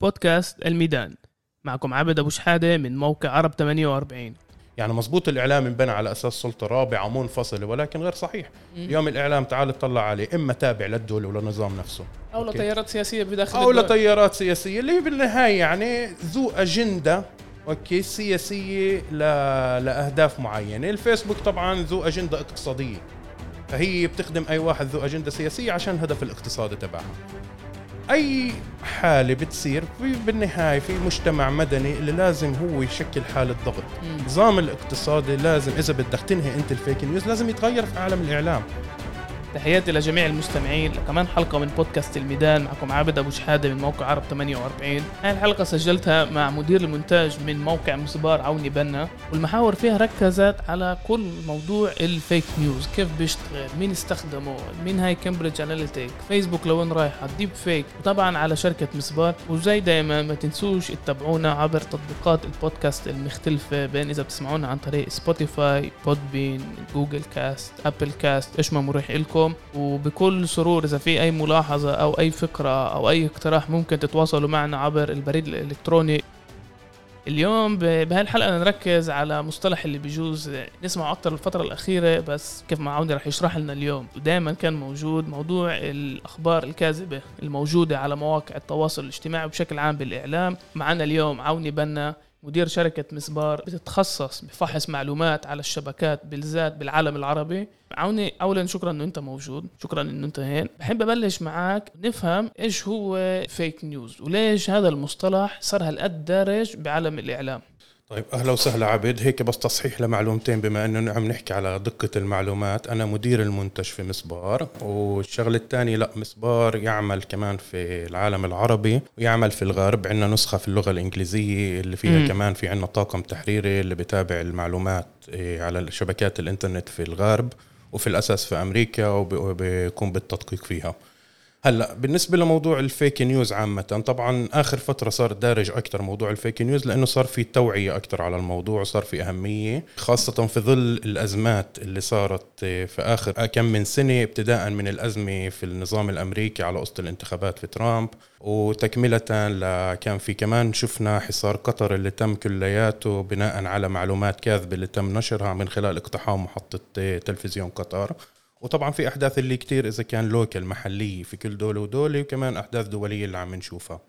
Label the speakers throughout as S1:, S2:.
S1: بودكاست الميدان. معكم عبد أبو شحادة من موقع عرب 48
S2: يعني مزبوط الإعلام انبنى على أساس سلطة رابعة منفصلة ولكن غير صحيح. اليوم الإعلام تعال اطلع عليه إما تابع للدولة وللنظام نفسه.
S1: أو
S2: okay.
S1: لتيارات سياسية بداخل
S2: أو
S1: الدول.
S2: لتيارات سياسية اللي هي بالنهاية يعني ذو أجندة okay سياسية ل... لأهداف معينة. الفيسبوك طبعا ذو أجندة اقتصادية. فهي بتخدم أي واحد ذو أجندة سياسية عشان الهدف الاقتصادي تبعها. أي حالة بتصير في بالنهاية في مجتمع مدني اللي لازم هو يشكل حالة ضغط
S1: مم.
S2: النظام الاقتصادي لازم إذا بدك تنهي أنت ال fake news لازم يتغير في عالم الإعلام
S1: تحياتي لجميع المستمعين لكمان حلقة من بودكاست الميدان. معكم عابد أبو شحادة من موقع عرب 48 هاي الحلقة سجلتها مع مدير المونتاج من موقع مسبار عوني بنا. والمحاور فيها ركزت على كل موضوع ال fake news كيف بيشتغل مين استخدمه مين هاي كامبريدج أناليتيكا فيسبوك لوين رايحة deep fake. وطبعا على شركة مسبار وزي دايما ما تنسوش تتابعونا عبر تطبيقات البودكاست المختلفة. بين إذا بتسمعونا عن طريق سبوتيفاي بودبين جوجل كاست أبل كاست إيش ما مريح إلكم. وبكل سرور إذا في أي ملاحظة أو أي فكرة أو أي اقتراح ممكن تتواصلوا معنا عبر البريد الإلكتروني. اليوم ب- بهاي الحلقة نركز على مصطلح اللي بيجوز نسمعه أكتر الفترة الأخيرة بس كيف ما عوني رح يشرح لنا اليوم. ودائما كان موجود موضوع الأخبار الكاذبة الموجودة على مواقع التواصل الاجتماعي بشكل عام بالإعلام. معنا اليوم عوني بنا مدير شركة مسبار بتتخصص بفحص معلومات على الشبكات بالذات بالعالم العربي. عوني اولا شكرا إنه أنت موجود شكرا إنه أنت هين بحب أبلش معك نفهم إيش هو فيك نيوز وليش هذا المصطلح صار هالقد دارج بعالم الإعلام.
S2: طيب أهلا وسهلا عبد هيك بس تصحيح لمعلومتين بما إنه عم نحكي على دقة المعلومات. أنا مدير المنتج في مسبار والشغلة الثانية لا مسبار يعمل كمان في العالم العربي ويعمل في الغرب. عندنا نسخة في اللغة الإنجليزية اللي فيها
S1: مم.
S2: كمان في عندنا طاقم تحريري اللي بتابع المعلومات إيه، على شبكات الإنترنت في الغرب وفي الأساس في أمريكا وب- وبيكون بالتدقيق فيها. هلا بالنسبة لموضوع الفيك نيوز عامة طبعا آخر فترة صار دارج أكثر موضوع الفيك نيوز لأنه صار في توعية أكثر على الموضوع وصار في أهمية خاصة في ظل الأزمات اللي صارت في آخر كم من سنة ابتداء من الأزمة في النظام الأمريكي على قصة الانتخابات في ترامب وتكملة ل- كان في كمان شفنا حصار قطر اللي تم كلياته بناء على معلومات كاذبة اللي تم نشرها من خلال اقتحام محطة تلفزيون قطر. وطبعا في أحداث اللي كتير إذا كان local محليه في كل دوله ودولة وكمان أحداث دولية اللي عم نشوفها.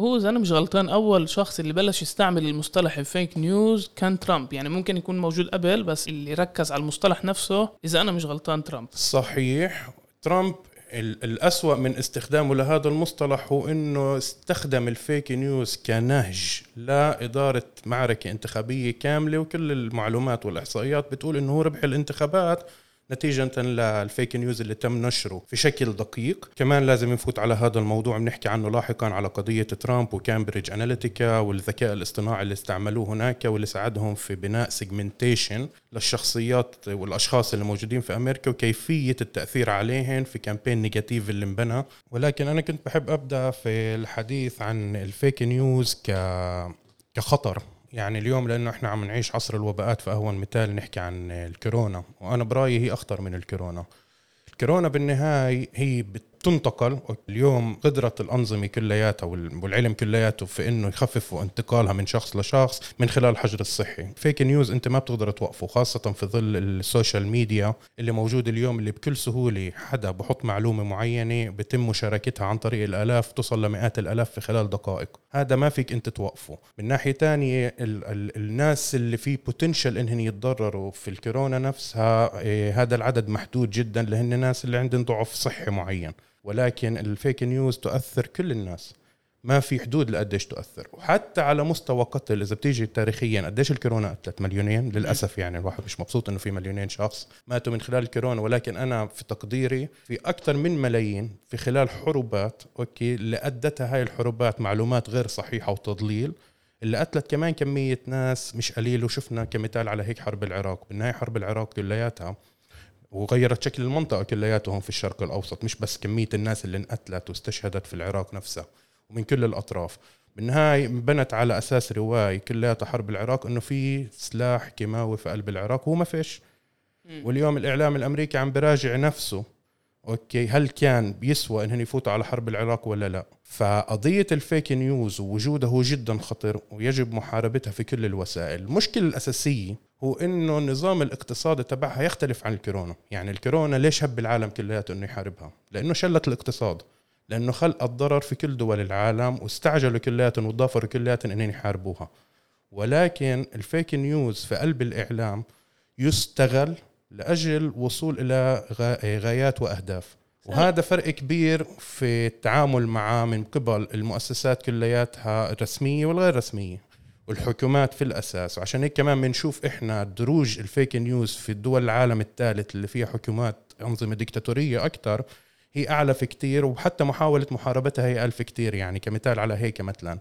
S1: هو- إذا أنا مش غلطان أول شخص اللي بلش يستعمل المصطلح ال fake news كان ترامب. يعني ممكن يكون موجود قبل بس اللي ركز على المصطلح نفسه إذا أنا مش غلطان ترامب.
S2: صحيح. ترامب ال- الأسوأ من استخدامه لهذا المصطلح هو إنه استخدم ال fake news كنهج لإدارة معركة انتخابية كاملة وكل المعلومات والإحصائيات بتقول إنه هو ربح الانتخابات. نتيجة لل fake news اللي تم نشره في شكل دقيق. كمان لازم نفوت على هذا الموضوع بنحكي عنه لاحقا على قضية ترامب وكامبريدج أناليتيكا والذكاء الاصطناعي اللي استعملوه هناك واللي ساعدهم في بناء segmentation للشخصيات والأشخاص اللي موجودين في أمريكا وكيفية التأثير عليهم في campaign negative اللي انبنى. ولكن أنا كنت بحب أبدأ في الحديث عن ال fake news ك كخطر. يعني اليوم لأنه إحنا عم نعيش عصر الوباءات فاهون مثال نحكي عن الكورونا وأنا برأيي هي أخطر من الكورونا. الكورونا بالنهاية هي بتنتقل اليوم قدرة الأنظمة كلياتها وال- والعلم كلياته في إنه يخففوا انتقالها من شخص لشخص من خلال الحجر الصحي. fake news أنت ما بتقدر توقفه خاصة في ظل ال social media اللي موجود اليوم اللي بكل سهولة حدا بحط معلومة معينة بتم مشاركتها عن طريق الآلاف توصل لمئات الآلاف في خلال دقائق. هذا ما فيك أنت توقفه. من ناحية تانية ال- ال- الناس اللي في potential إنهم يتضرروا في الكورونا نفسها إيه، هذا العدد محدود جدا لهن الناس اللي عندهم ضعف صحي معين. ولكن ال fake news تؤثر كل الناس. ما في حدود لقديش تؤثر. وحتى على مستوى قتل إذا بتيجي تاريخيا قديش الكورونا قتلت؟ مليونين؟ للأسف يعني الواحد مش مبسوط إنه في مليونين شخص ماتوا من خلال الكورونا. ولكن أنا في تقديري في أكثر من ملايين في خلال حروبات okay اللي أدتها هاي الحروبات معلومات غير صحيحة وتضليل اللي قتلت كمان كمية ناس مش قليل. وشفنا كمثال على هيك حرب العراق. بالنهاية حرب العراق كلياتها وغيرت شكل المنطقة كلياتهم في الشرق الأوسط مش بس كمية الناس اللي انقتلت واستشهدت في العراق نفسها ومن كل الأطراف. بالنهاية بنت على أساس رواية كلياتها حرب العراق إنه في سلاح كيماوي في قلب العراق وهو ما فيش. واليوم الإعلام الأمريكي عم براجع نفسه. أوكي هل كان بيسوى إنهم يفوتوا على حرب العراق ولا لا؟ فقضية ال fake news ووجوده جدا خطر ويجب محاربتها في كل الوسائل. المشكلة الأساسية هو انه النظام الاقتصادي تبعها يختلف عن الكورونا. يعني الكورونا ليش هب العالم كلياته إنه يحاربها؟ لأنه شلت الاقتصاد. لأنه خلق الضرر في كل دول العالم واستعجلوا كلياتهم وضافروا كلياتهم إنهم يحاربوها. ولكن الفيك نيوز في قلب الإعلام يستغل لأجل وصول إلى غايات وأهداف. وهذا فرق كبير في التعامل معه من قبل المؤسسات كلياتها الرسمية والغير رسمية. والحكومات في الأساس. وعشان هيك كمان بنشوف إحنا دروج ال fake news في الدول العالم الثالث اللي فيها حكومات أنظمة ديكتاتورية أكثر هي أعلى في كتير وحتى محاولة محاربتها هي أقل كتير يعني كمثال على هيك مثلا.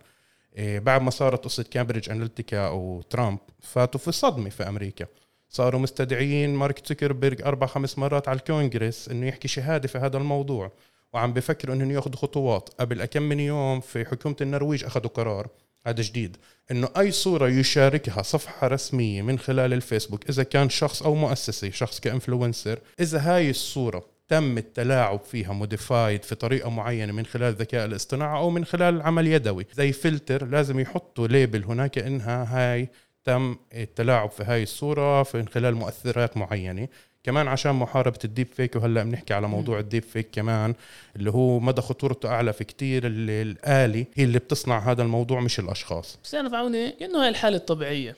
S2: إيه، بعد ما صارت قصة كامبريدج اناليتيكا أو ترامب فاتوا في صدمه في أمريكا. صاروا مستدعيين مارك زوكربيرج أربع خمس مرات على الكونغرس إنه يحكي شهادة في هذا الموضوع وعم بفكروا إنهم ياخذوا خطوات. قبل كم من يوم في حكومة النرويج أخذوا قرار هذا جديد. إنه أي صورة يشاركها صفحة رسمية من خلال الفيسبوك إذا كان شخص أو مؤسسة شخص ك influencer إذا هاي الصورة تم التلاعب فيها modified في طريقة معينة من خلال الذكاء الاصطناعي أو من خلال عمل يدوي زي فلتر لازم يحطوا label هناك إنها هاي تم التلاعب في هاي الصورة من خلال مؤثرات معينة. كمان عشان محاربة ال deep fake وهلأ بنحكي على موضوع ال deep fake كمان اللي هو مدى خطورته أعلى في كتير اللي الآلة هي اللي بتصنع هذا الموضوع مش الأشخاص.
S1: بس أنا فعوني كانه هاي الحالة الطبيعية.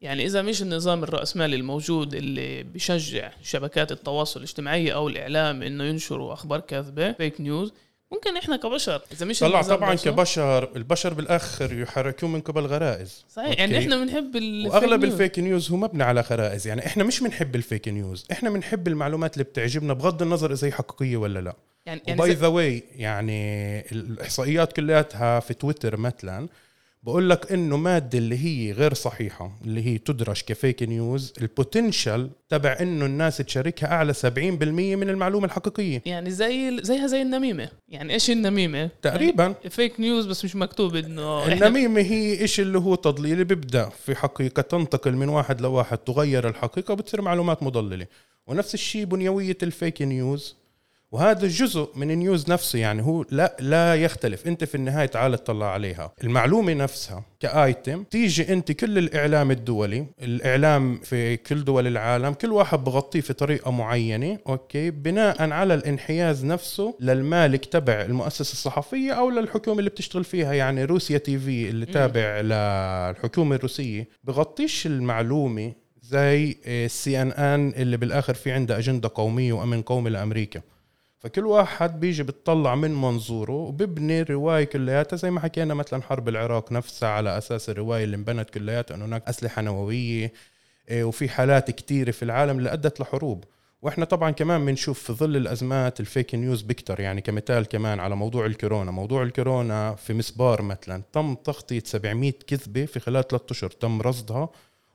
S1: يعني إذا مش النظام الرأسمالي الموجود اللي بشجع شبكات التواصل الاجتماعي أو الإعلام إنه ينشروا أخبار كاذبة fake news ممكن إحنا كبشر. إذا مش
S2: طلع طبعا بشر. كبشر البشر بالآخر يحركون من قبل غرائز.
S1: صحيح يعني إحنا بنحب
S2: وأغلب ال fake news هو مبني على غرائز. يعني إحنا مش بنحب ال fake news إحنا بنحب المعلومات اللي بتعجبنا بغض النظر إذا هي حقيقية ولا لا. يعني by the way يعني الإحصائيات كلياتها في تويتر مثلا بقول لك إنه مادة اللي هي غير صحيحة اللي هي تدرج ك fake news ال potential تبع إنه الناس تشاركها أعلى 70% من المعلومة الحقيقية.
S1: يعني زي زيها زي النميمة. يعني إيش النميمة؟
S2: تقريبا.
S1: يعني fake news بس مش مكتوب إنه
S2: النميمة هي إيش اللي هو تضليل بيبدأ. في حقيقة تنتقل من واحد لواحد تغير الحقيقة وبتصير معلومات مضللة. ونفس الشيء بنيوية ال fake news وهذا جزء من ال news نفسه يعني هو لا لا يختلف. انت في النهاية تعال تطلع عليها. المعلومة نفسها ك item تيجي انت كل الإعلام الدولي الإعلام في كل دول العالم كل واحد بغطيه في طريقة معينة أوكي بناء على الانحياز نفسه للمالك تبع المؤسسة الصحفية أو للحكومة اللي بتشتغل فيها. يعني روسيا تي في اللي تابع للحكومة الروسية بغطيش المعلومة زي السي إن إن اللي بالآخر في عنده أجندة قومية وأمن قومي لأمريكا. فكل واحد بيجي بتطلع من منظوره وببني الرواية كلياتها زي ما حكينا مثلا حرب العراق نفسها على أساس الرواية اللي انبنت كلياتها أنه هناك أسلحة نووية إيه، وفي حالات كتيرة في العالم اللي أدت لحروب. وإحنا طبعا كمان بنشوف في ظل الأزمات الفيك نيوز بكتر يعني كمثال كمان على موضوع الكورونا. موضوع الكورونا في مسبار مثلا تم تغطية 700 كذبة في خلال ثلاثة أشهر تم رصدها.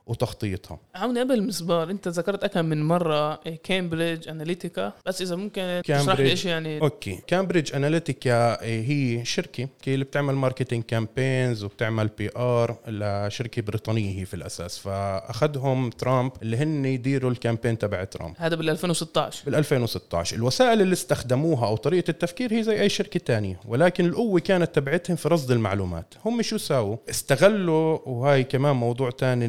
S2: وتغطيتها.
S1: عوني قبل المسبار انت ذكرت اكم من مرة كامبريدج اناليتيكا بس إذا ممكن تشرح لي إيش يعني؟
S2: أوكي. كامبريدج اناليتيكا هي شركة اللي بتعمل marketing campaigns وبتعمل PR لشركة بريطانية هي في الأساس. فأخذهم ترامب اللي هن يديروا ال campaign تبع ترامب.
S1: هذا بال 2016
S2: بال 2016 الوسائل اللي استخدموها أو طريقة التفكير هي زي أي شركة تانية ولكن القوة كانت تبعتهم في رصد المعلومات. هم شو ساووا؟ استغلوا وهاي كمان موضوع تاني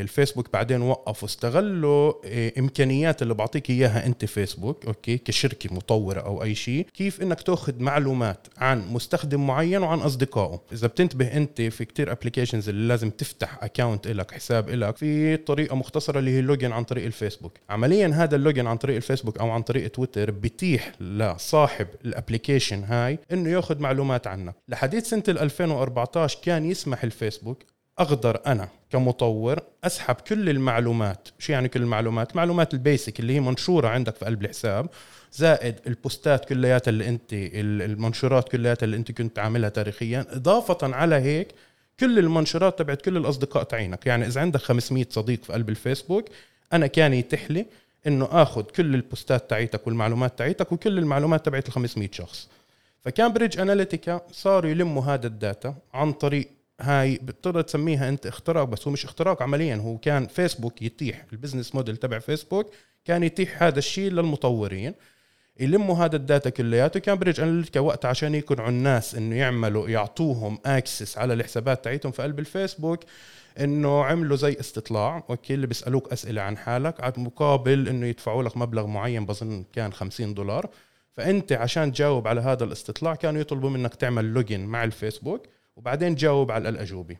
S2: الفيسبوك بعدين وقف واستغلوا آه، إمكانيات اللي بعطيك إياها أنت فيسبوك أوكي كشركة مطورة أو أي شيء كيف إنك تأخذ معلومات عن مستخدم معين وعن أصدقائه. إذا بتنتبه أنت في كتير applications اللي لازم تفتح account لك حساب لك في طريقة مختصرة اللي هي ال login عن طريق الفيسبوك. عمليا هذا ال login عن طريق الفيسبوك أو عن طريق تويتر بتيح لصاحب ال application هاي إنه يأخذ معلومات عنك. لحديث سنة 2014 كان يسمح الفيسبوك أقدر أنا كمطور أسحب كل المعلومات شو يعني كل المعلومات؟ معلومات البيسك اللي هي منشورة عندك في قلب الحساب زائد البوستات كلياتها اللي أنت المنشورات كلياتها اللي أنت كنت عاملها تاريخيا إضافة على هيك كل المنشورات تبعت كل الأصدقاء تعينك. يعني إذا عندك 500 صديق في قلب الفيسبوك أنا كان يتيح لي إنه آخذ كل البوستات تاعيتك والمعلومات تاعيتك وكل المعلومات تبعت ال 500 شخص. فكامبريدج أناليتيكا صاروا يلموا هذا ال data عن طريق هاي بتقدر تسميها انت اختراق بس هو مش اختراق عمليا هو كان فيسبوك يتيح ال business model تبع فيسبوك كان يتيح هذا الشيء للمطورين يلموا هذا ال data كلياته كامبريدج أناليتيكا وقت عشان يقنعوا الناس إنه يعملوا يعطوهم access على الحسابات تاعتهم في قلب الفيسبوك إنه عملوا زي استطلاع أوكي اللي بيسألوك أسئلة عن حالك على مقابل إنه يدفعوا لك مبلغ معين بظن كان 50 دولار فأنت عشان تجاوب على هذا الاستطلاع كانوا يطلبوا منك تعمل login مع الفيسبوك وبعدين تجاوب على الأجوبة.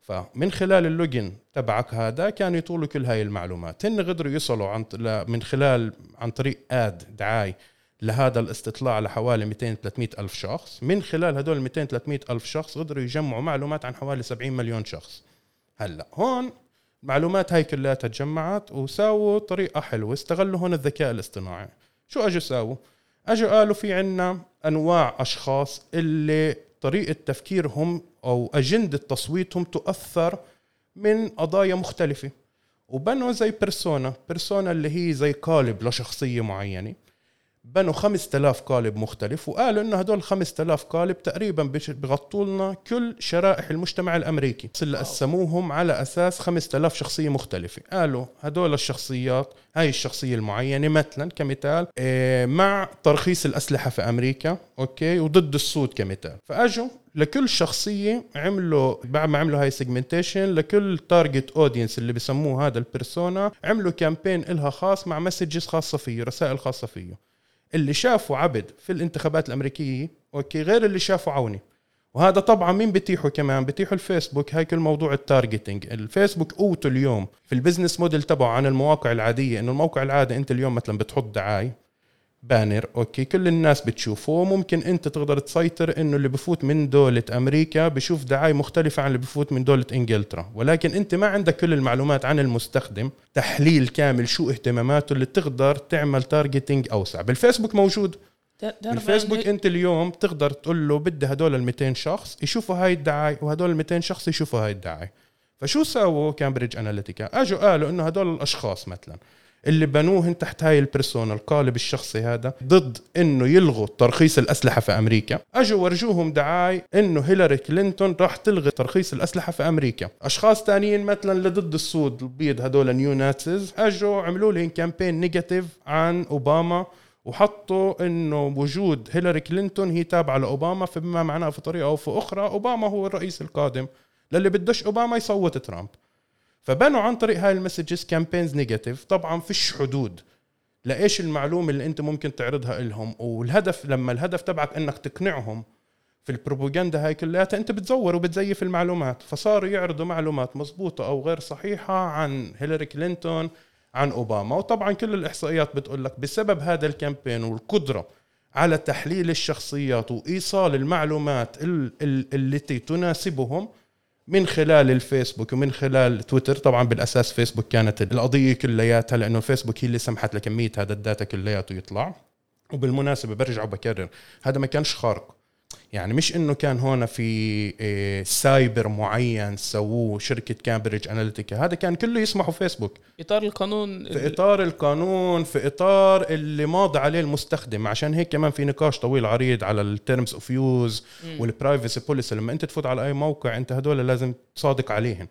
S2: فمن خلال ال login تبعك هذا كانوا يطولوا كل هاي المعلومات. هن قدروا يوصلوا عن من خلال عن طريق ad دعاي لهذا الاستطلاع لحوالي 200 300 ألف شخص. من خلال هدول 200 300 ألف شخص قدروا يجمعوا معلومات عن حوالي 70 مليون شخص. هلا هون المعلومات هاي كلها تجمعت وساووا طريقة حلوة استغلوا هون الذكاء الاصطناعي. شو أجوا ساووا؟ أجوا قالوا في عنا أنواع أشخاص اللي طريقة تفكيرهم أو أجندة تصويتهم تؤثر من قضايا مختلفة. وبنوا زي بيرسونا بيرسونا اللي هي زي قالب لشخصية معينة. بنوا 5000 قالب مختلف وقالوا إنه هدول 5000 قالب تقريبا بغطوا لنا كل شرائح المجتمع الأمريكي. اللي قسموهم على أساس 5000 شخصية مختلفة. قالوا هدول الشخصيات هاي الشخصية المعينة مثلا كمثال إيه، مع ترخيص الأسلحة في أمريكا أوكي وضد السود كمثال. فأجوا لكل شخصية عملوا بعد ما عملوا هاي segmentation لكل target audience اللي بسموه هذا ال persona عملوا campaign إلها خاص مع messages خاصة فيه رسائل خاصة فيه. اللي شافوا عبد في الانتخابات الأمريكية أوكي غير اللي شافوا عوني. وهذا طبعا مين بتيحوا كمان؟ بتيحوا الفيسبوك هاي كل موضوع ال targeting الفيسبوك قوته اليوم في ال business model تبعه عن المواقع العادية إنه الموقع العادي أنت اليوم مثلا بتحط دعاية banner. أوكي كل الناس بتشوفه ممكن أنت تقدر تسيطر إنه اللي بفوت من دولة أمريكا بشوف دعاية مختلفة عن اللي بفوت من دولة إنجلترا. ولكن أنت ما عندك كل المعلومات عن المستخدم تحليل كامل شو اهتماماته اللي تقدر تعمل targeting أوسع. بالفيسبوك موجود. بالفيسبوك أنت اليوم تقدر تقول له بدي هدول ال 200 شخص يشوفوا هاي الدعاية وهدول ال 200 شخص يشوفوا هاي الدعاية. فشو سووا كامبريدج اناليتيكا أجوا قالوا إنه هدول الأشخاص مثلا. اللي بنوهن تحت هاي ال persona القالب الشخصي هذا ضد إنه يلغوا ترخيص الأسلحة في أمريكا. أجوا ورجوهم دعاي إنه هيلاري كلينتون راح تلغي ترخيص الأسلحة في أمريكا. أشخاص تانيين مثلا لضد السود البيض هدول neo Nazis أجوا عملوا لهم campaign negative عن أوباما وحطوا إنه وجود هيلاري كلينتون هي تابعة لأوباما فبما معناه في طريقة أو في أخرى أوباما هو الرئيس القادم للي بدش أوباما يصوت ترامب. فبنوا عن طريق هاي ال messages campaigns negative طبعا فيش حدود لإيش المعلومة اللي أنت ممكن تعرضها لهم والهدف لما الهدف تبعك إنك تقنعهم في البروباغندا هاي كلياتها أنت بتزور وبتزيف المعلومات. فصاروا يعرضوا معلومات مزبوطه أو غير صحيحة عن هيلاري كلينتون عن أوباما. وطبعا كل الإحصائيات بتقول لك بسبب هذا ال campaign والقدرة على تحليل الشخصيات وإيصال المعلومات التي تناسبهم من خلال الفيسبوك ومن خلال تويتر. طبعا بالأساس فيسبوك كانت القضية كلياتها لأنه الفيسبوك هي اللي سمحت لكمية هذا ال data كلياته يطلع. وبالمناسبة برجع وبكرر هذا ما كانش خارق. يعني مش إنه كان هون في إيه، سايبر معين سووه شركة كامبريدج اناليتيكا هذا كان كله بسمحوا فيسبوك.
S1: إطار القانون
S2: في إطار القانون في إطار اللي ماضي عليه المستخدم. عشان هيك كمان في نقاش طويل عريض على ال terms of use وال privacy policy لما أنت تفوت على أي موقع أنت هدول لازم تصادق عليهم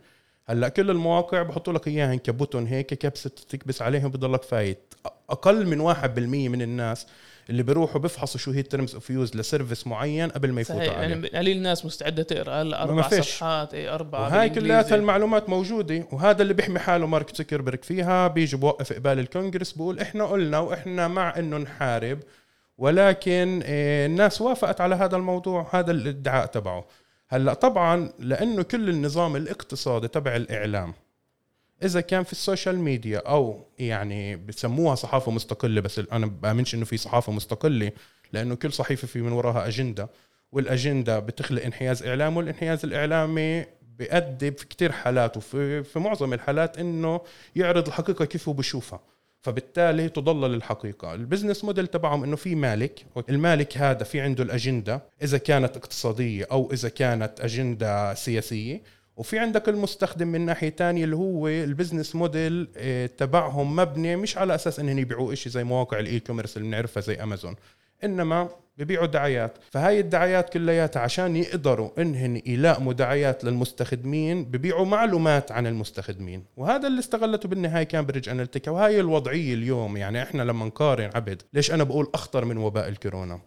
S2: هلأ كل المواقع بحطوا لك إياهن ك button هيك كبسة تكبس عليهم بضلك فايت. أقل من 1% من الناس اللي بيروحوا بيفحصوا شو هي ال terms of use ل service معين قبل ما يفوتوا عليه
S1: يعني قليل الناس مستعدة تقرأ. هلا أربع صفحات اي أربع
S2: هاي كلياتها المعلومات موجودة وهذا اللي بيحمي حاله مارك زوكربيرج فيها. بيجي بوقف قبال الكونغرس بقول إحنا قلنا وإحنا مع إنه نحارب ولكن إيه، الناس وافقت على هذا الموضوع. هذا الادعاء تبعه. هلا طبعا لأنه كل النظام الاقتصادي تبع الإعلام إذا كان في ال social media أو يعني بسموها صحافة مستقلة بس أنا بآمنش إنه في صحافة مستقلة لأنه كل صحيفة في من وراها أجندة والأجندة بتخلق انحياز اعلامي والانحياز الإعلامي بيؤدي في كتير حالات وفي في معظم الحالات إنه يعرض الحقيقة كيف هو بشوفها فبالتالي تضلل الحقيقة. ال business model تبعهم إنه في مالك المالك هذا في عنده الأجندة إذا كانت اقتصادية أو إذا كانت أجندة سياسية. وفي عندك المستخدم من ناحية تانية اللي هو ال business model آه، تبعهم مبني مش على أساس انهم يبيعوا شيء زي مواقع ال e-commerce اللي بنعرفها زي أمازون إنما ببيعوا دعايات. فهاي الدعايات كلياتها عشان يقدروا انهن يلائموا دعايات للمستخدمين ببيعوا معلومات عن المستخدمين. وهذا اللي استغلته بالنهاية كامبريدج اناليتيكا وهاي الوضعية اليوم. يعني إحنا لما نقارن عبد ليش أنا بقول أخطر من وباء الكورونا؟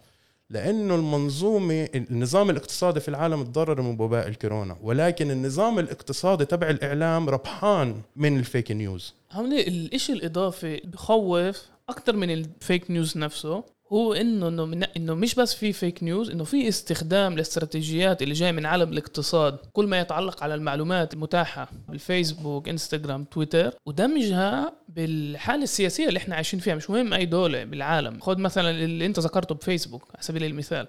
S2: لأنه المنظومة النظام الاقتصادي في العالم تضرر من وباء الكورونا ولكن النظام الاقتصادي تبع الإعلام ربحان من الفيك نيوز.
S1: هون الإشي الإضافي بخوف أكثر من ال fake news نفسه. هو إنه إنه إنه مش بس في fake news إنه في استخدام لاستراتيجيات اللي جاية من عالم الاقتصاد. كل ما يتعلق على المعلومات المتاحة بالفيسبوك إنستغرام تويتر ودمجها بالحالة السياسية اللي إحنا عايشين فيها. مش مهم أي دولة بالعالم. خذ مثلا اللي أنت ذكرته بفيسبوك على سبيل المثال.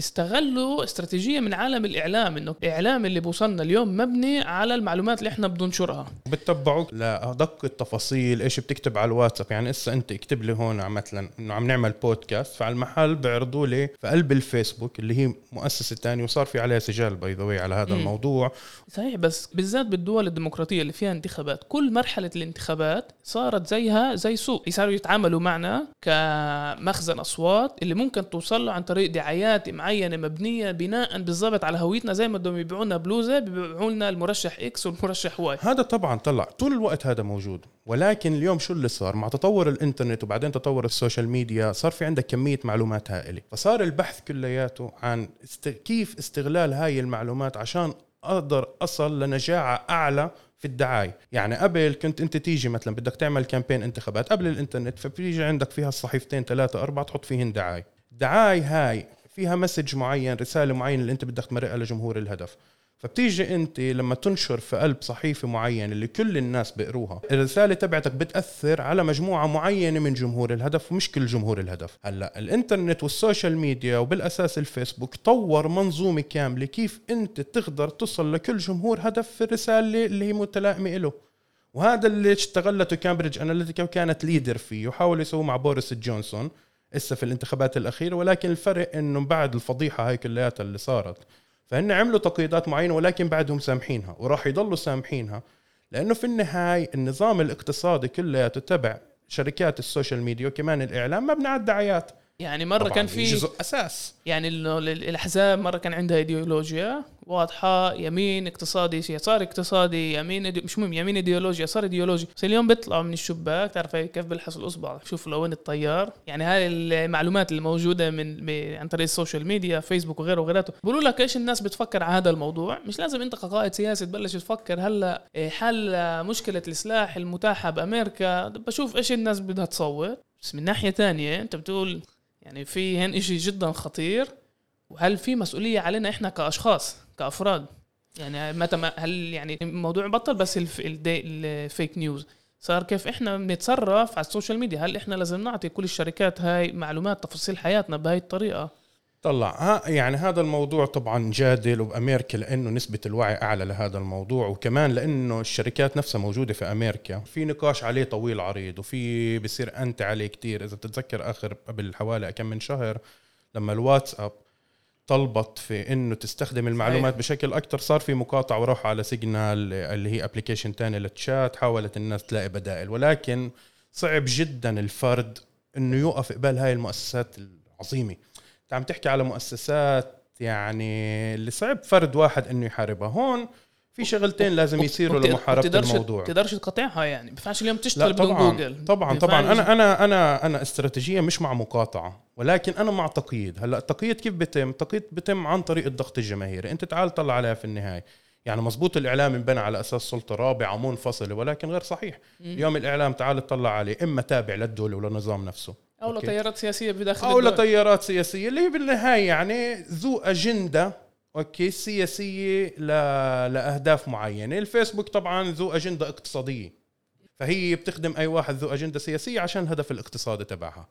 S1: استغلوا استراتيجية من عالم الإعلام إنه الإعلام اللي بوصلنا اليوم مبني على المعلومات اللي إحنا بننشرها
S2: بتتبعوك لأدق التفاصيل إيش بتكتب على الواتساب. يعني هسه أنت اكتب لي هون مثلا إنه عم نعمل بودكاست فعلى المحل بيعرضوا لي في قلب الفيسبوك اللي هي مؤسسة ثانية وصار في عليها سجال by the على هذا
S1: مم.
S2: الموضوع.
S1: صحيح بس بالذات بالدول الديمقراطية اللي فيها انتخابات كل مرحلة الانتخابات صارت زيها زي سوق صاروا يتعاملوا معنا كمخزن أصوات اللي ممكن توصل له عن طريق دعايات معينة مبنية بناء بالضبط على هويتنا زي ما بدهم يبيعوا لنا بلوزة بيبيعوا لنا المرشح X والمرشح Y
S2: هذا طبعا طلع. طول الوقت هذا موجود. ولكن اليوم شو اللي صار؟ مع تطور الإنترنت وبعدين تطور ال social media صار في عندك كمية معلومات هائلة. فصار البحث كلياته عن است... كيف استغلال هاي المعلومات عشان أقدر أصل لنجاعة أعلى في الدعاية. يعني قبل كنت أنت تيجي مثلا بدك تعمل campaign انتخابات قبل الإنترنت فبيجي عندك فيها الصحيفتين ثلاثة أربعة تحط فيهن دعاية. الدعاية هاي فيها message معين رسالة معينة اللي أنت بدك تمرقها لجمهور الهدف. فبتيجي أنت لما تنشر في قلب صحيفة معينة اللي كل الناس بيقروها الرسالة تبعتك بتأثر على مجموعة معينة من جمهور الهدف ومش كل جمهور الهدف. هلأ الإنترنت وال social media وبالأساس الفيسبوك طور منظومة كاملة كيف أنت تقدر تصل لكل جمهور هدف في الرسالة اللي هي متلائمة له. وهذا اللي استغلته كامبريدج اناليتيكا وكانت leader فيه وحاولوا يسووه مع بوريس جونسون. هسه في الانتخابات الاخيره ولكن الفرق إنه بعد الفضيحة هاي كلياتها اللي صارت. فهن عملوا تقييدات معينة ولكن بعدهم سامحينها وراح يضلوا سامحينها لأنه في النهاية النظام الاقتصادي كلياته تبع شركات ال social media وكمان الإعلام مبني على الدعايات.
S1: يعني
S2: مرة
S1: كان في
S2: جزء أساس.
S1: يعني الأحزاب مرة كان عندها إيديولوجيا واضحة يمين اقتصادي يسار اقتصادي يمين إيدي... مش مهم يمين إيديولوجيا يسار ايديولوجي بس اليوم بيطلعوا من الشباك تعرف كيف بلحس الأصبع؟ شوف لو وين التيار يعني هاي المعلومات الموجودة من ب... عن طريق ال social media فيسبوك وغيره وغيراته. بيقولوا لك إيش الناس بتفكر على هذا الموضوع؟ مش لازم أنت كقائد سياسي تبلش تفكر هلأ إيه، حل مشكلة السلاح المتاحة بأمريكا؟ بشوف إيش الناس بدها تصوت. بس من ناحية تانية أنت بتقول يعني في هن إشي جدا خطير وهل في مسؤولية علينا إحنا كأشخاص كأفراد؟ يعني متى ما هل يعني الموضوع بطل بس. ال fake news صار كيف إحنا بنتصرف على ال social media؟ هل إحنا لازم نعطي كل الشركات هاي معلومات تفاصيل حياتنا بهاي الطريقة؟
S2: طلع. ها يعني هذا الموضوع طبعا جادل وبامريكا لأنه نسبة الوعي أعلى لهذا الموضوع وكمان لأنه الشركات نفسها موجودة في أمريكا. في نقاش عليه طويل عريض وفي بصير أنت عليه كتير. إذا بتتذكر آخر قبل حوالي كم من شهر لما الواتساب طلبت في إنه تستخدم المعلومات بشكل أكثر صار في مقاطعه وراحوا على سيجنال اللي هي application تاني للتشات حاولت الناس تلاقي بدائل. ولكن صعب جدا الفرد إنه يوقف قبال هاي المؤسسات العظيمة. انت عم تحكي على مؤسسات يعني اللي صعب فرد واحد انه يحاربها. هون في شغلتين لازم يصيروا
S1: لمحاربة
S2: الموضوع.
S1: بتقدرش تقاطعها يعني. ما اليوم تشتغل بدون جوجل.
S2: طبعا طبعا. أنا أنا أنا أنا استراتيجية مش مع مقاطعة ولكن أنا مع تقييد. هلأ التقييد كيف بيتم؟ التقييد بيتم عن طريق الضغط الجماهيري. أنت تعال طلع عليها في النهاية. يعني مزبوط الإعلام انبنى على أساس سلطة رابعة منفصلة ولكن غير صحيح. اليوم الإعلام تعال اطلع عليه إما تابع للدولة وللنظام نفسه.
S1: أو
S2: okay.
S1: لتيارات سياسية بداخل
S2: أو
S1: الدول.
S2: لتيارات سياسية اللي هي بالنهاية يعني ذو أجندة okay سياسية ل... لأهداف معينة الفيسبوك طبعا ذو أجندة اقتصادية فهي بتخدم أي واحد ذو أجندة سياسية عشان الهدف الاقتصادي تبعها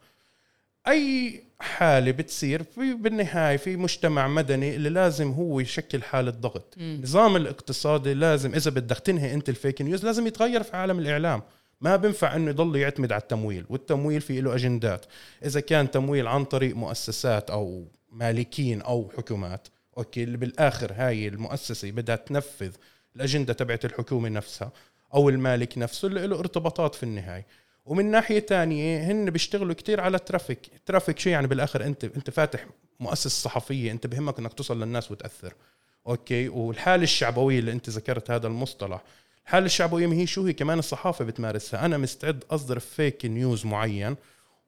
S2: أي حالة بتصير في بالنهاية في مجتمع مدني اللي لازم هو يشكل حالة ضغط. النظام الاقتصادي لازم إذا بدك تنهي أنت ال fake news لازم يتغير في عالم الإعلام ما بينفع إنه يضل يعتمد على التمويل والتمويل فيه له أجندات. إذا كان تمويل عن طريق مؤسسات أو مالكين أو حكومات okay اللي بالآخر هاي المؤسسة بدها تنفذ الأجندة تبعت الحكومة نفسها أو المالك نفسه اللي له ارتباطات في النهاية. ومن ناحية تانية هن بيشتغلوا كتير على ال traffic ال traffic شو يعني بالآخر؟ أنت أنت فاتح مؤسسة صحفية أنت بهمك إنك توصل للناس وتأثر. okay والحالة الشعبوية اللي أنت ذكرت هذا المصطلح الحاله الشعبويه ما هي شو هي كمان الصحافة بتمارسها؟ أنا مستعد أصدر فيك نيوز معين.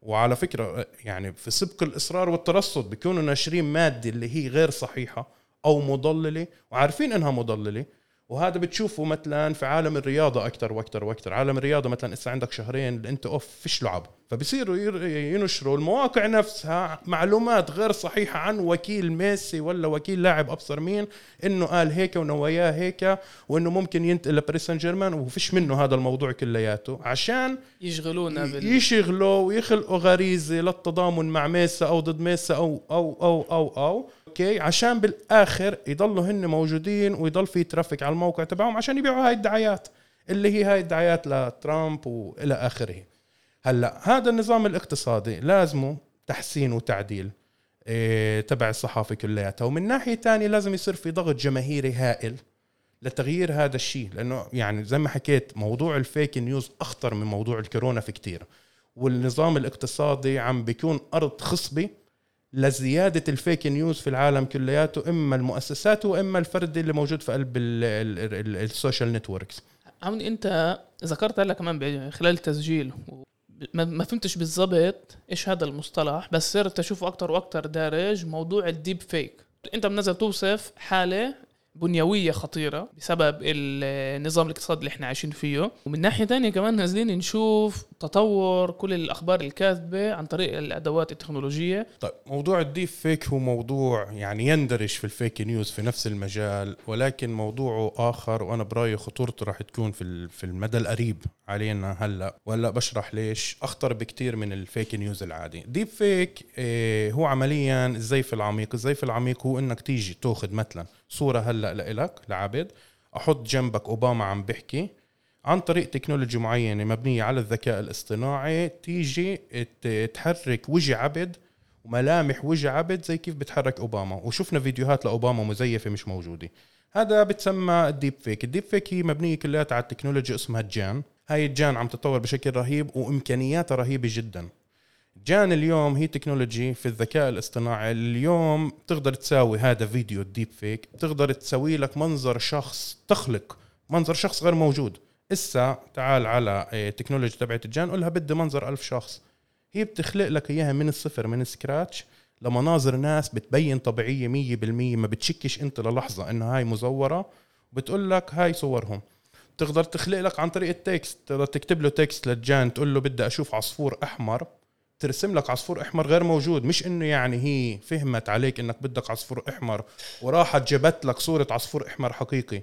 S2: وعلى فكرة يعني في سبق الإصرار والترصد بيكونوا ناشرين مادة اللي هي غير صحيحة أو مضللة. وعارفين إنها مضللة. وهذا بتشوفه مثلا في عالم الرياضة أكثر وأكثر وأكثر عالم الرياضة مثلا اسا عندك شهرين اللي أنت أوف فيش لعب. فبصيروا ير- ينشروا المواقع نفسها معلومات غير صحيحة عن وكيل ميسي ولا وكيل لاعب أبصر مين إنه قال هيك ونواياه هيك وإنه ممكن ينتقل لباريس سان جيرمان وفيش منه هذا الموضوع كلياته. عشان
S1: يشغلونا بال
S2: يشغلوا ويخلقوا غريزة للتضامن مع ميسي أو ضد ميسي أو أو أو أو أو. okay عشان بالآخر يضلوا هن موجودين ويضل في traffic على الموقع تبعهم عشان يبيعوا هاي الدعايات اللي هي هاي الدعايات لترامب وإلى آخره. هلأ هذا النظام الاقتصادي لازمه تحسين وتعديل إيه تبع الصحافة كلياتها. ومن ناحية تانية لازم يصير في ضغط جماهيري هائل لتغيير هذا الشيء لأنه يعني زي ما حكيت موضوع ال fake news أخطر من موضوع الكورونا في كتير. والنظام الاقتصادي عم بيكون أرض خصبة لزيادة ال fake news في العالم كلياته إما المؤسسات وإما الفرد اللي موجود في قلب ال- ال- ال- ال social
S1: networks. عوني أنت ذكرت هلا كمان خلال التسجيل ما فهمتش بالضبط إيش هذا المصطلح بس صرت أشوفه أكتر وأكتر دارج موضوع ال deep fake. أنت منزل توصف حالة بنيوية خطيرة بسبب النظام الاقتصادي اللي إحنا عايشين فيه. ومن ناحية تانية كمان نازلين نشوف تطور كل الأخبار الكاذبة عن طريق الأدوات التكنولوجية.
S2: طيب موضوع ال deep fake هو موضوع يعني يندرج في ال fake news في نفس المجال ولكن موضوعه آخر وأنا برأيي خطورته راح تكون في في المدى القريب علينا هلأ. وهلأ بشرح ليش. أخطر بكتير من ال fake news العادي. deep fake آه، هو عمليا الزيف العميق. الزيف العميق هو إنك تيجي تأخذ مثلا صورة هلأ لإلك لعبد أحط جنبك أوباما عم بحكي. عن طريق technology معينة مبنية على الذكاء الاصطناعي تيجي تحرك وجه عبد وملامح وجه عبد زي كيف بتحرك أوباما. وشفنا فيديوهات لأوباما مزيفة مش موجودة. هذا بتسمى ال deep fake ال deep fake هي مبنية كلياتها على التكنولوجيا اسمها ال GAN هاي ال GAN عم تتطور بشكل رهيب وإمكانياتها رهيبة جدا. GAN اليوم هي technology في الذكاء الاصطناعي. اليوم بتقدر تساوي هذا فيديو ال deep fake بتقدر تسوي لك منظر شخص تخلق منظر شخص غير موجود. إسا تعال على technology تبعت ال GAN قولها بدي منظر ألف شخص. هي بتخلق لك إياها من الصفر من scratch لمناظر ناس بتبين طبيعية مية بالمية ما بتشكش أنت للحظة إنه هاي مزورة. بتقول لك هاي صورهم. تقدر تخلق لك عن طريق ال text تقدر تكتب له text لل GAN تقول له بدي أشوف عصفور أحمر. ترسم لك عصفور أحمر غير موجود. مش إنه يعني هي فهمت عليك إنك بدك عصفور أحمر وراحت جابت لك صورة عصفور أحمر حقيقي.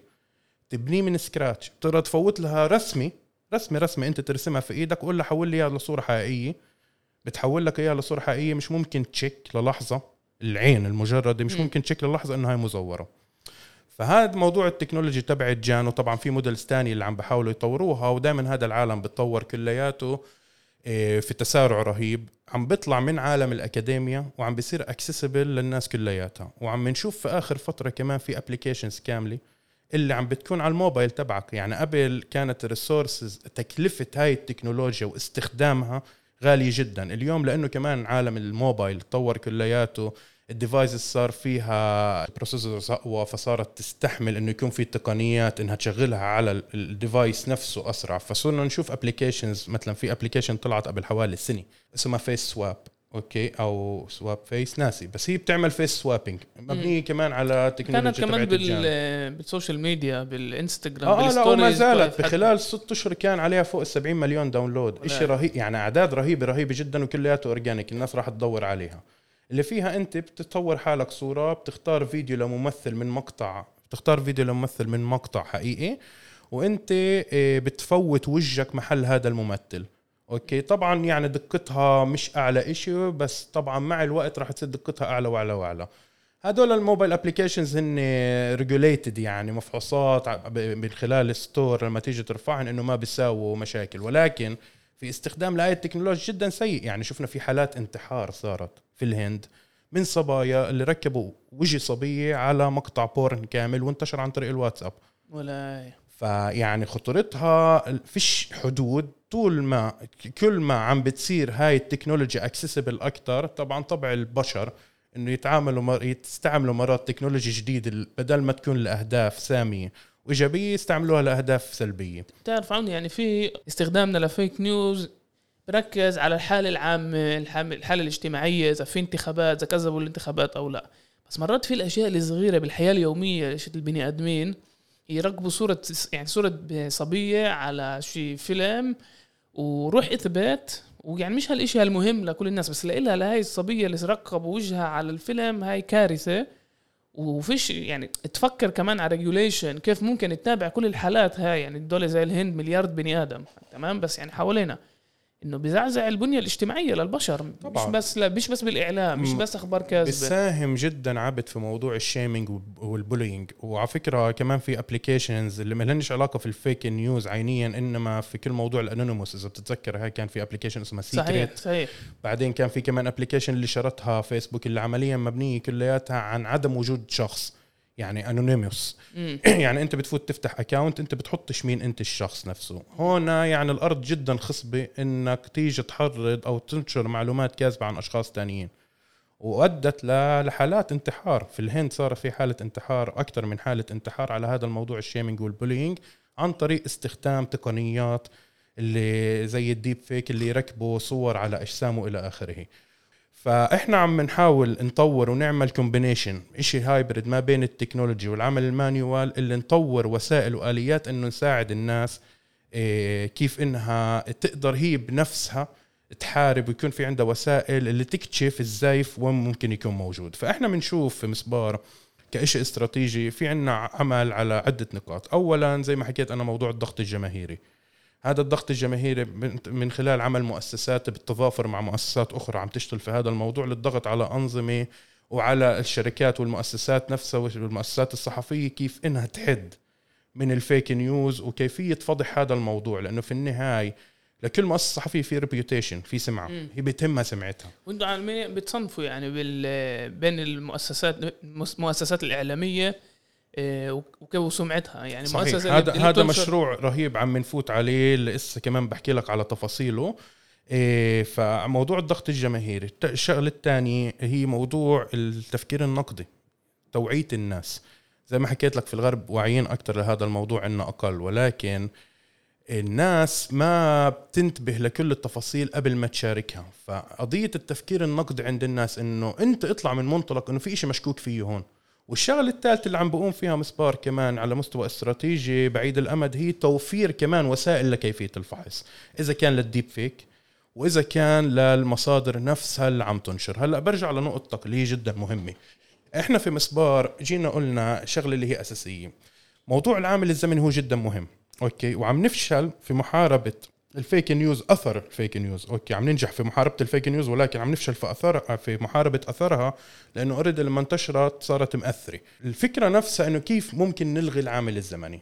S2: تبنيه من scratch بتقدر تفوت لها رسمي رسمي رسمي أنت ترسمها في إيدك وقول لها حول لي إياها لصورة حقيقية. بتحول لك إياها لصورة حقيقية. مش ممكن تشك للحظة. العين المجردة مش
S1: مم.
S2: ممكن تشك للحظة انه هاي مزورة. فهذا موضوع ال technology تبعت GAN وطبعا في models تانية اللي عم بحاولوا يطوروها ودائما هذا العالم بتطور كلياته. في تسارع رهيب. عم بيطلع من عالم الاكاديميا وعم بيصير accessible للناس كلياتها. وعم نشوف في آخر فترة كمان في applications كاملة اللي عم بتكون على الموبايل تبعك. يعني قبل كانت ال resources تكلفة هاي التكنولوجيا واستخدامها غالية جدا. اليوم لأنه كمان عالم الموبايل تطور كلياته ال devices صار فيها processors أقوى فصارت تستحمل إنه يكون في تقنيات إنها تشغلها على ال- ال device نفسه أسرع. فصرنا نشوف applications مثلا في application طلعت قبل حوالي سنة اسمها Face Swap okay؟ أو Swap Face ناسي بس هي بتعمل face swapping مبنية كمان على تكنولوجيا
S1: كانت كمان.
S2: بال
S1: بال social media بالإنستغرام
S2: آه, آه لا وما زالت.
S1: حتى-
S2: بخلال ست أشهر كان عليها فوق ال 70 مليون
S1: download.
S2: شيء رهيب يعني أعداد رهيبة رهيبة جدا وكلياته organic الناس راح تدور عليها. اللي فيها انت بتطور حالك صورة بتختار فيديو لممثل من مقطع بتختار فيديو لممثل من مقطع حقيقي وانت آه، بتفوت وجهك محل هذا الممثل. أوكي؟ طبعا يعني دقتها مش أعلى إشي بس طبعا مع الوقت راح تصير دقتها أعلى وأعلى وأعلى. هدول الموبايل applications هن regulated يعني مفحوصات من خلال الستور لما تيجي ترفعهم إنه ما بيساووا مشاكل. ولكن في استخدام لهي التكنولوجيا جدا سيء. يعني شفنا في حالات انتحار صارت في الهند من صبايا اللي ركبوا وجه صبية على مقطع porn كامل وانتشر عن طريق الواتساب.
S1: ولا
S2: فيعني خطورتها فيش حدود. طول ما كل ما عم بتصير هاي ال technology accessible أكثر طبعا طبع البشر إنه يتعاملوا مر... يستعملوا مرات تكنولوجي جديدة بدل ما تكون لاهداف سامية. وإيجابية يستعملوها لأهداف سلبية.
S1: بتعرف عوني يعني في استخدامنا لفيك نيوز بركز على الحالة العامة الحالة الاجتماعية إذا في انتخابات إذا كذبوا الانتخابات أو لا. بس مرات في الأشياء الصغيرة بالحياة اليومية البني آدمين يركبوا صورة يعني صورة صبية على شي فيلم وروح اثبت ويعني مش هالشيء هالمهم لكل الناس بس لإلها لهي الصبية اللي ركبوا وجهها على الفيلم هاي كارثة. وفيش يعني تفكر كمان على regulation كيف ممكن تتابع كل الحالات هاي؟ يعني الدولة زي الهند مليارد بني آدم تمام؟ بس يعني حوالينا. إنه بيزعزع البنية الاجتماعية للبشر طبعا. مش بس لا مش بس بالإعلام مش بس أخبار كاذبة.
S2: بيساهم جدا عبد في موضوع ال shaming وال bullying. وعلى فكرة كمان في applications اللي ما لهنش علاقة في ال fake news عينيا إنما في كل موضوع ال anonymous. إذا بتتذكر هاي كان في application اسمها Secret
S1: صحيح صحيح.
S2: بعدين كان في كمان application اللي شرتها فيسبوك اللي عمليا مبنية كلياتها عن عدم وجود شخص. يعني anonymous يعني انت بتفوت تفتح account انت بتحطش مين انت الشخص نفسه. هون يعني الأرض جدا خصبة إنك تيجي تحرض أو تنشر معلومات كاذبة عن أشخاص تانيين. وأدت لحالات انتحار. في الهند صار في حالة انتحار أكثر من حالة انتحار على هذا الموضوع ال shaming وال bullying عن طريق استخدام تقنيات اللي زي ال deep fake اللي يركبوا صور على اجسام والى آخره. فإحنا عم نحاول نطور ونعمل combination شيء hybrid ما بين ال technology والعمل ال manual اللي نطور وسائل وآليات إنه نساعد الناس إيه، كيف إنها تقدر هي بنفسها تحارب ويكون في عندها وسائل اللي تكتشف الزيف وين ممكن يكون موجود. فإحنا بنشوف في مسبار كإشي استراتيجي في عنا عمل على عدة نقاط. أولا زي ما حكيت أنا موضوع الضغط الجماهيري. هذا الضغط الجماهيري من خلال عمل مؤسسات بالتضافر مع مؤسسات أخرى عم تشتغل في هذا الموضوع للضغط على أنظمة وعلى الشركات والمؤسسات نفسها والمؤسسات الصحفية كيف إنها تحد من ال fake news وكيفية فضح هذا الموضوع. لأنه في النهاية لكل مؤسسة صحفية في reputation في سمعة. مم. هي بتهمها سمعتها.
S1: وأنتم عالميا بتصنفوا يعني بين المؤسسات المؤسسات الإعلامية وسمعتها. يعني
S2: صحيح. هذا هذا مشروع رهيب عم نفوت عليه. لسه كمان بحكي لك على تفاصيله. إيه فموضوع الضغط الجماهيري. الشغلة الثانية هي موضوع التفكير النقدي توعية الناس. زي ما حكيت لك في الغرب واعيين أكثر لهذا الموضوع عنا أقل. ولكن الناس ما بتنتبه لكل التفاصيل قبل ما تشاركها. فقضية التفكير النقدي عند الناس إنه أنت اطلع من منطلق إنه في إشي مشكوك فيه هون. والشغلة الثالثة اللي عم بقوم فيها مسبار كمان على مستوى استراتيجي بعيد الأمد هي توفير كمان وسائل لكيفية الفحص إذا كان لل deep fake وإذا كان للمصادر نفسها اللي عم تنشر. هلأ برجع لنقطتك اللي هي جدا مهمة. إحنا في مسبار جينا قلنا شغلة اللي هي أساسية. موضوع العامل الزمني هو جدا مهم أوكي؟ وعم نفشل في محاربة ال fake news أثر ال fake news. أوكي عم ننجح في محاربة ال fake news ولكن عم نفشل في أثر في محاربة أثرها لأنه already لما انتشرت صارت مأثرة. الفكرة نفسها إنه كيف ممكن نلغي العامل الزمني.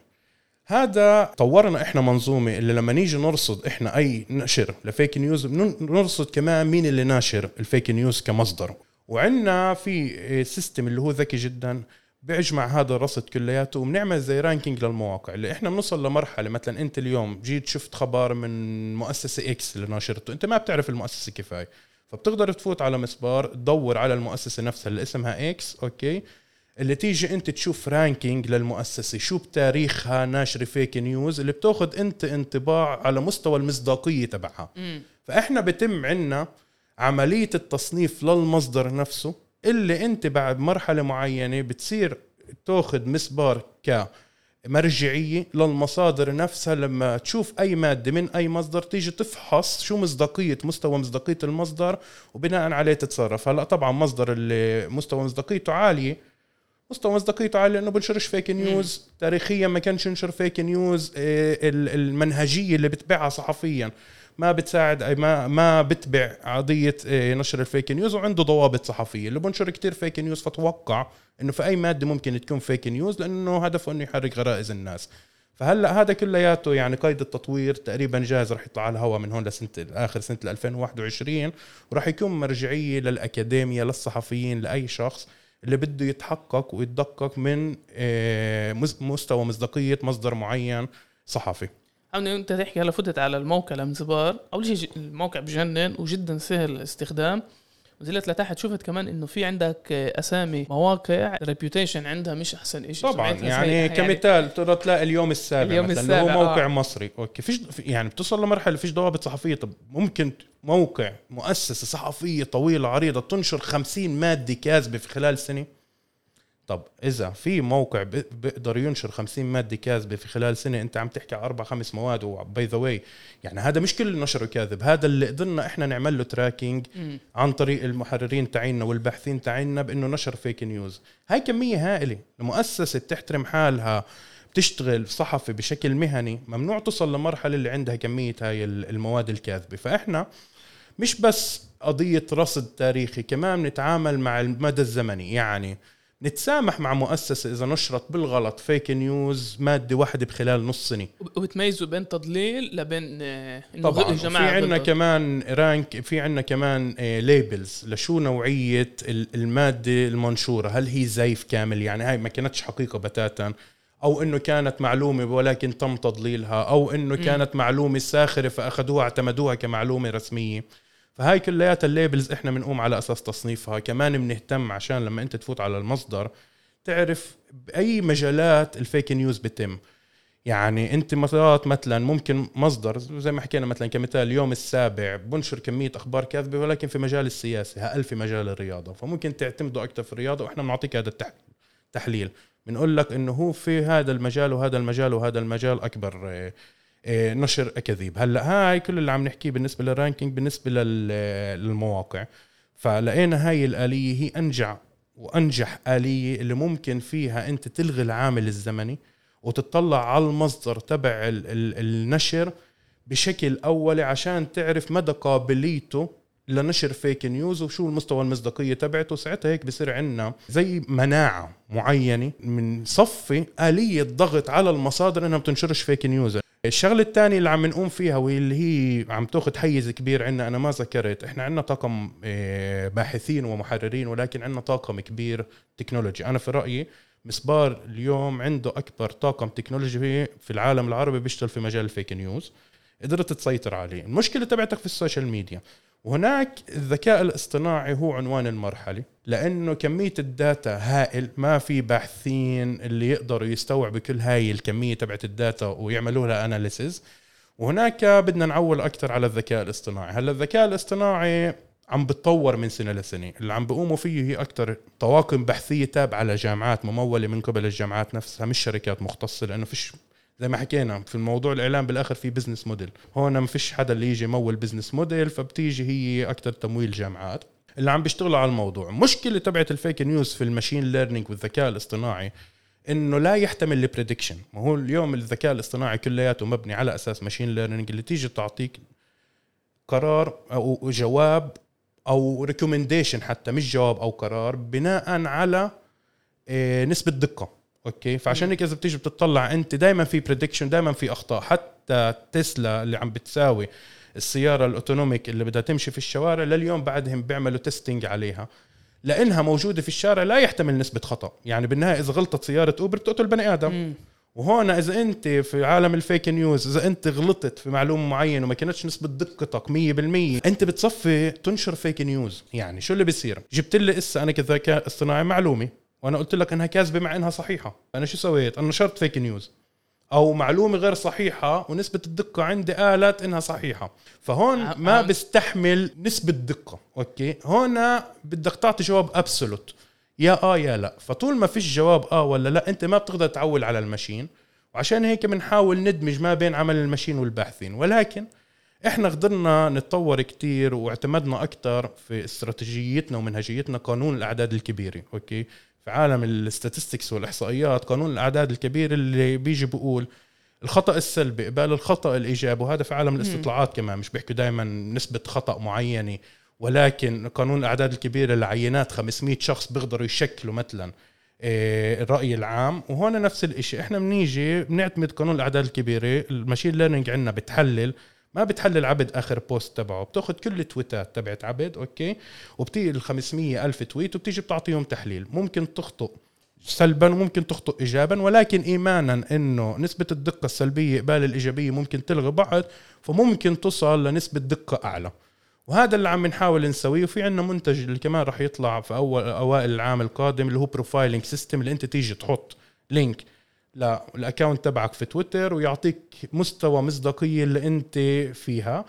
S2: هذا طورنا إحنا منظومة اللي لما نيجي نرصد إحنا أي نشر ل fake news نرصد كمان مين اللي ناشر ال fake news كمصدر وعندنا في system اللي هو ذكي جدا بيجمع هذا الرصد كلياته وبنعمل زي ranking للمواقع اللي إحنا بنوصل لمرحلة مثلا أنت اليوم جيت شفت خبر من مؤسسة X اللي ناشرته أنت ما بتعرف المؤسسة كفايه فبتقدر تفوت على مسبار تدور على المؤسسة نفسها اللي اسمها X أوكي؟ اللي تيجي أنت تشوف ranking للمؤسسة شو بتاريخها ناشرة fake news اللي بتاخذ أنت انطباع على مستوى المصداقية تبعها. فإحنا بتم عندنا عملية التصنيف للمصدر نفسه اللي انت بعد مرحلة معينة بتصير تاخذ مسبار كمرجعية للمصادر نفسها لما تشوف أي مادة من أي مصدر تيجي تفحص شو مصداقية مستوى مصداقية المصدر وبناء عليه تتصرف. هلأ طبعا مصدر اللي مستوى مصداقيته عالية مستوى مصداقيته عالي لأنه بنشرش fake news تاريخيا ما كانش ينشر fake news المنهجية اللي بتبعها صحفيا. ما بتساعد أي ما ما بتبع قضيه إيه، نشر ال fake news وعنده ضوابط صحفية. اللي بنشر كتير fake news فتوقع إنه في أي مادة ممكن تكون fake news لأنه هدفه إنه يحرك غرائز الناس. فهلأ هذا كلياته يعني قيد التطوير تقريبا جاهز رح يطلع على الهواء من هون لسنة آخر سنة 2021 وراح يكون مرجعية للاكاديميا للصحفيين لأي شخص اللي بده يتحقق ويتدقق من مس- مستوى مصداقية مصدر معين صحفي.
S1: حاولني أنت تحكي هلا فتت على الموقع لمسبار. أول شيء الموقع بجنن وجدا سهل الاستخدام. نزلت لتحت شفت كمان إنه في عندك أسامي مواقع reputation عندها مش أحسن شيء
S2: طبعا يعني كمثال ترى تلاقي اليوم السابع
S1: اليوم
S2: مثلا اللي هو
S1: السابع،
S2: موقع
S1: آه.
S2: مصري. أوكي فيش في- يعني بتصل لمرحلة فيش ضوابط صحفية. طب ممكن موقع مؤسسة صحفية طويلة عريضة تنشر 50 مادة كاذبة في خلال سنة؟ طب إذا في موقع بيقدر ينشر 50 مادة كاذبة في خلال سنة أنت عم تحكي على أربع خمس مواد و by the way يعني هذا مش كل نشره كاذب هذا اللي قدرنا إحنا نعمل له
S1: tracking.
S2: عن طريق المحررين تاعينا والباحثين تاعينا بإنه نشر fake news هاي كمية هائلة المؤسسة بتحترم حالها بتشتغل صحفي بشكل مهني ممنوع توصل لمرحلة اللي عندها كمية هاي المواد الكاذبة فإحنا مش بس قضية رصد تاريخي كمان نتعامل مع المدى الزمني يعني نتسامح مع مؤسسة إذا نشرت بالغلط fake news مادة واحدة بخلال نص سنة.
S1: وب- وبتميزوا بين تضليل لبين انه
S2: طبعا. في عندنا. كمان rank في عندنا كمان labels لشو نوعية ال- المادة المنشورة؟ هل هي زيف كامل؟ يعني هاي ما كانتش حقيقة بتاتا. أو إنه كانت معلومة ولكن تم تضليلها. أو إنه كانت معلومة ساخرة فأخذوها اعتمدوها كمعلومة رسمية. فهاي كلياتها ال labels إحنا بنقوم على أساس تصنيفها. كمان بنهتم عشان لما أنت تفوت على المصدر تعرف بأي مجالات ال fake news بتم يعني أنت مرات مثلا ممكن مصدر زي ما حكينا مثلا كمثال اليوم السابع بنشر كمية أخبار كاذبة ولكن في مجال السياسة أقل في مجال الرياضة. فممكن تعتمدوا أكثر في الرياضة وإحنا بنعطيك هذا التح- التحليل بنقول لك إنه هو في هذا المجال وهذا المجال وهذا المجال أكبر آه، نشر أكاذيب. هلأ هاي كل اللي عم نحكيه بالنسبة لل ranking بالنسبة لل- للمواقع. فلقينا هاي الآلية هي أنجع وأنجح آلية اللي ممكن فيها أنت تلغي العامل الزمني وتطلع على المصدر تبع ال- ال- النشر بشكل أولي عشان تعرف مدى قابليته لنشر fake news وشو المستوى المصداقية تبعته. ساعتها هيك بصير عندنا زي مناعة معينة منصفي آلية ضغط على المصادر إنها بتنشرش fake news الشغلة الثانية اللي عم نقوم فيها واللي هي عم تاخذ حيز كبير عندنا أنا ما ذكرت. إحنا عندنا طاقم آه، باحثين ومحررين ولكن عندنا طاقم كبير تكنولوجي أنا في رأيي مسبار اليوم عنده أكبر طاقم تكنولوجي في العالم العربي بيشتغل في مجال ال fake news. قدرت تسيطر عليه. المشكلة تبعتك في ال social media. وهناك الذكاء الاصطناعي هو عنوان المرحلة لأنه كمية ال data هائل ما في باحثين اللي يقدروا يستوعبوا كل هاي الكمية تبعت ال data ويعملوا لها analysis وهناك بدنا نعول أكثر على الذكاء الاصطناعي. هلا الذكاء الاصطناعي عم بتطور من سنة لسنة. اللي عم بيقوموا فيه هي أكثر طواقم بحثية تابعة لجامعات ممولة من قبل الجامعات نفسها مش شركات مختصة لأنه فيش زي ما حكينا في الموضوع الإعلام بالآخر في business model هون ما فيش حدا اللي يجي يمول business model فبتيجي هي أكثر تمويل جامعات اللي عم بيشتغلوا على الموضوع. مشكلة تبعت ال fake news في ال machine learning والذكاء الاصطناعي إنه لا يحتمل ال prediction ما هو اليوم الذكاء الاصطناعي كلياته مبني على أساس machine learning اللي تيجي تعطيك قرار أو جواب أو recommendation حتى مش جواب أو قرار بناء على إيه، نسبة دقة. أوكي؟ فعشان هيك إذا بتيجي بتطلع أنت دائما في prediction دائما في أخطاء. حتى تسلا اللي عم بتساوي السيارة ال autonomic اللي بدها تمشي في الشوارع لليوم بعدهم بيعملوا testing عليها. لأنها موجودة في الشارع لا يحتمل نسبة خطأ. يعني بالنهاية إذا غلطت سيارة أوبر بتقتل بني
S1: آدم.
S2: وهون إذا أنت في عالم ال fake news إذا أنت غلطت في معلومة معينة وما كانتش نسبة دقتك 100% أنت بتصفي تنشر fake news يعني شو اللي بيصير؟ جبت لي هسا أنا كذكاء اصطناعي معلومة. وأنا قلت لك إنها كاذبة مع إنها صحيحة. أنا شو سويت؟ أنا نشرت fake news أو معلومة غير صحيحة ونسبة الدقة عندي قالت إنها صحيحة. فهون
S1: عم-
S2: ما
S1: عم-
S2: بستحمل نسبة دقة. أوكي؟ هون بدك تعطي جواب absolute يا آه يا لا. فطول ما فيش جواب آه ولا لا أنت ما بتقدر تعول على ال machine. وعشان هيك بنحاول ندمج ما بين عمل ال machine والباحثين. ولكن إحنا قدرنا نتطور كتير واعتمدنا أكثر في استراتيجيتنا ومنهجيتنا قانون الأعداد الكبيرة. أوكي؟ في عالم ال statistics والإحصائيات قانون الأعداد الكبيره اللي بيجي بقول الخطأ السلبي قبال الخطأ الإيجابي وهذا في عالم الاستطلاعات كمان مش بيحكوا دائما نسبة خطأ معينة. ولكن قانون الأعداد الكبيره لعينات 500 شخص بيقدروا يشكلوا مثلا آه، الرأي العام. وهون نفس الشيء إحنا بنيجي بنعتمد قانون الأعداد الكبيرة. ال machine learning عندنا بتحلل ما بتحلل عبد آخر post تبعه بتأخذ كل ال tweetات تبعت عبد أوكي؟ وبتيجي ال 500 ألف tweet وبتيجي بتعطيهم تحليل. ممكن تخطئ سلبا وممكن تخطئ ايجابا ولكن ايمانا إنه نسبة الدقة السلبية قبال الإيجابية ممكن تلغي بعض فممكن تصل لنسبة دقة أعلى. وهذا اللي عم نحاول نسويه وفي عندنا منتج اللي كمان راح يطلع في أول أوائل العام القادم اللي هو profiling system اللي أنت تيجي تحط link لل account تبعك في تويتر ويعطيك مستوى مصداقية اللي أنت فيها.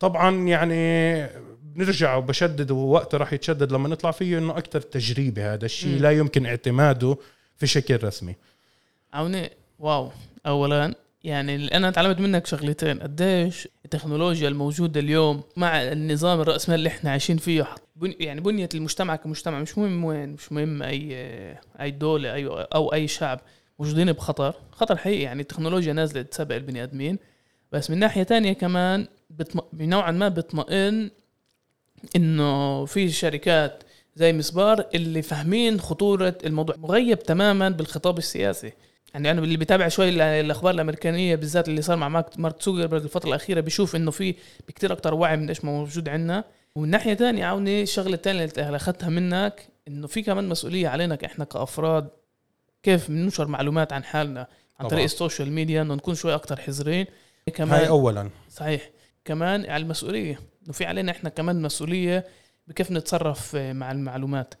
S2: طبعا يعني بنرجع وبشدد ووقتها راح يتشدد لما نطلع فيه إنه أكثر تجريبي هذا الشيء لا يمكن اعتماده في شكل رسمي.
S1: عوني واو. اولا يعني أنا تعلمت منك شغلتين. قديش التكنولوجيا الموجودة اليوم مع النظام الراسمالي اللي إحنا عايشين فيه يعني بنية المجتمع كمجتمع مش مهم وين مش مهم أي أي دولة أي أو أي شعب. موجودين بخطر. خطر حقيقي يعني التكنولوجيا نازلة تسابق البني آدمين. بس من ناحية تانية كمان بتم... نوعا ما بتطمئن إنه في شركات زي مسبار اللي فاهمين خطورة الموضوع مغيب تماما بالخطاب السياسي. يعني أنا اللي بيتابع شوي الأخبار الأمريكانية بالذات اللي صار مع مارك زوكربيرج الفترة الأخيرة بيشوف إنه في بكتير أكتر وعي من إيش موجود عندنا. ومن ناحية ثانية عاوني الشغله الثانية اللي أخذتها منك إنه في كمان مسؤولية علينا إحنا كأفراد كيف بننشر معلومات عن حالنا عن طريق ال social media إنه نكون شوي أكتر حذرين.
S2: كمان هاي اولا.
S1: صحيح. كمان على المسؤولية. إنه في علينا إحنا كمان مسؤولية بكيف نتصرف مع المعلومات.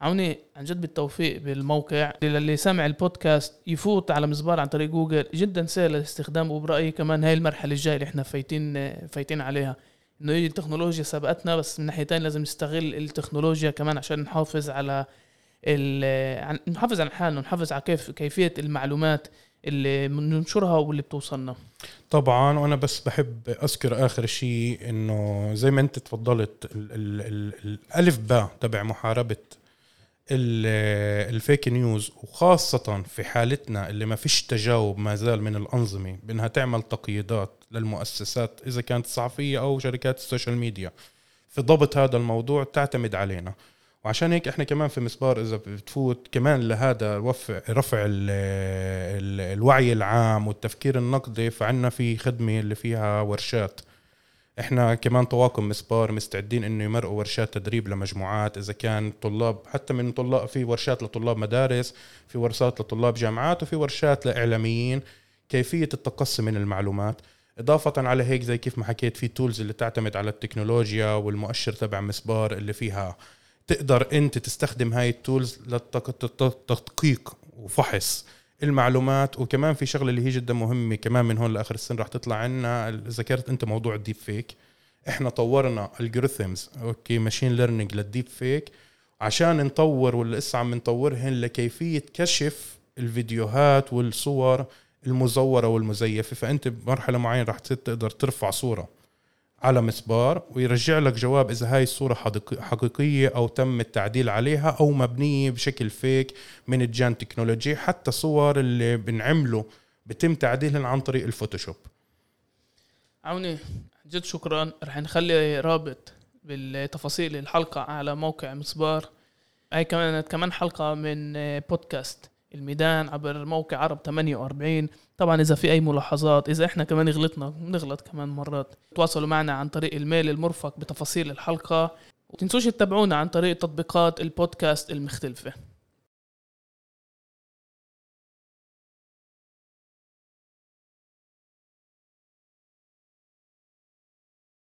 S1: عوني عن جد بالتوفيق بالموقع. للي سامع البودكاست يفوت على مزبار عن طريق جوجل. جدا سهل الاستخدام وبرأيي كمان هاي المرحلة الجاية اللي إحنا فايتين فايتين عليها. إنه هي التكنولوجيا سبقتنا بس من ناحيه ثانية لازم نستغل التكنولوجيا كمان عشان نحافظ على نحافظ على حالنا نحافظ على كيف كيفية المعلومات اللي بننشرها واللي بتوصلنا.
S2: طبعا وأنا بس بحب أذكر آخر شيء إنه زي ما أنت تفضلت الالف باء تبع محاربة ال fake news وخاصة في حالتنا اللي ما فيش تجاوب ما زال من الأنظمة بأنها تعمل تقييدات للمؤسسات إذا كانت صحفية أو شركات ال social media. في ضبط هذا الموضوع تعتمد علينا. وعشان هيك إحنا كمان في مسبار إذا بتفوت كمان لهذا رفع رفع ال ال الوعي العام والتفكير النقدي فعنا في خدمة اللي فيها ورشات. إحنا كمان طواقم مسبار مستعدين إنه يمرقوا ورشات تدريب لمجموعات إذا كان طلاب حتى من طلاب في ورشات لطلاب مدارس في ورشات لطلاب جامعات وفي ورشات لإعلاميين كيفية التقصي من المعلومات. إضافة على هيك زي كيف ما حكيت في tools اللي تعتمد على التكنولوجيا والمؤشر تبع مسبار اللي فيها تقدر انت تستخدم هاي ال tools للتدقيق وفحص المعلومات. وكمان في شغلة اللي هي جدا مهمة كمان من هون لآخر السنة رح تطلع عنا. ذكرت انت موضوع ال deep fake. إحنا طورنا algorithms أوكي machine learning لل deep fake عشان نطور ولا لسه عم نطورهن لكيفية كشف الفيديوهات والصور المزورة والمزيفة. فأنت بمرحلة معينة رح تقدر ترفع صورة. على مسبار ويرجع لك جواب إذا هاي الصورة حقيقية أو تم التعديل عليها أو مبنية بشكل fake من ال GAN technology. حتى صور اللي بنعمله بتم تعديلهم عن طريق ال Photoshop.
S1: عوني جد شكرا. رح نخلي رابط بالتفاصيل الحلقة على موقع مسبار. هاي كمان كمان حلقة من بودكاست الميدان عبر موقع عرب 48 طبعا إذا في أي ملاحظات إذا إحنا كمان غلطنا بنغلط كمان مرات. تواصلوا معنا عن طريق ال mail المرفق بتفاصيل الحلقة. وتنسوش تتابعونا عن طريق تطبيقات البودكاست المختلفة.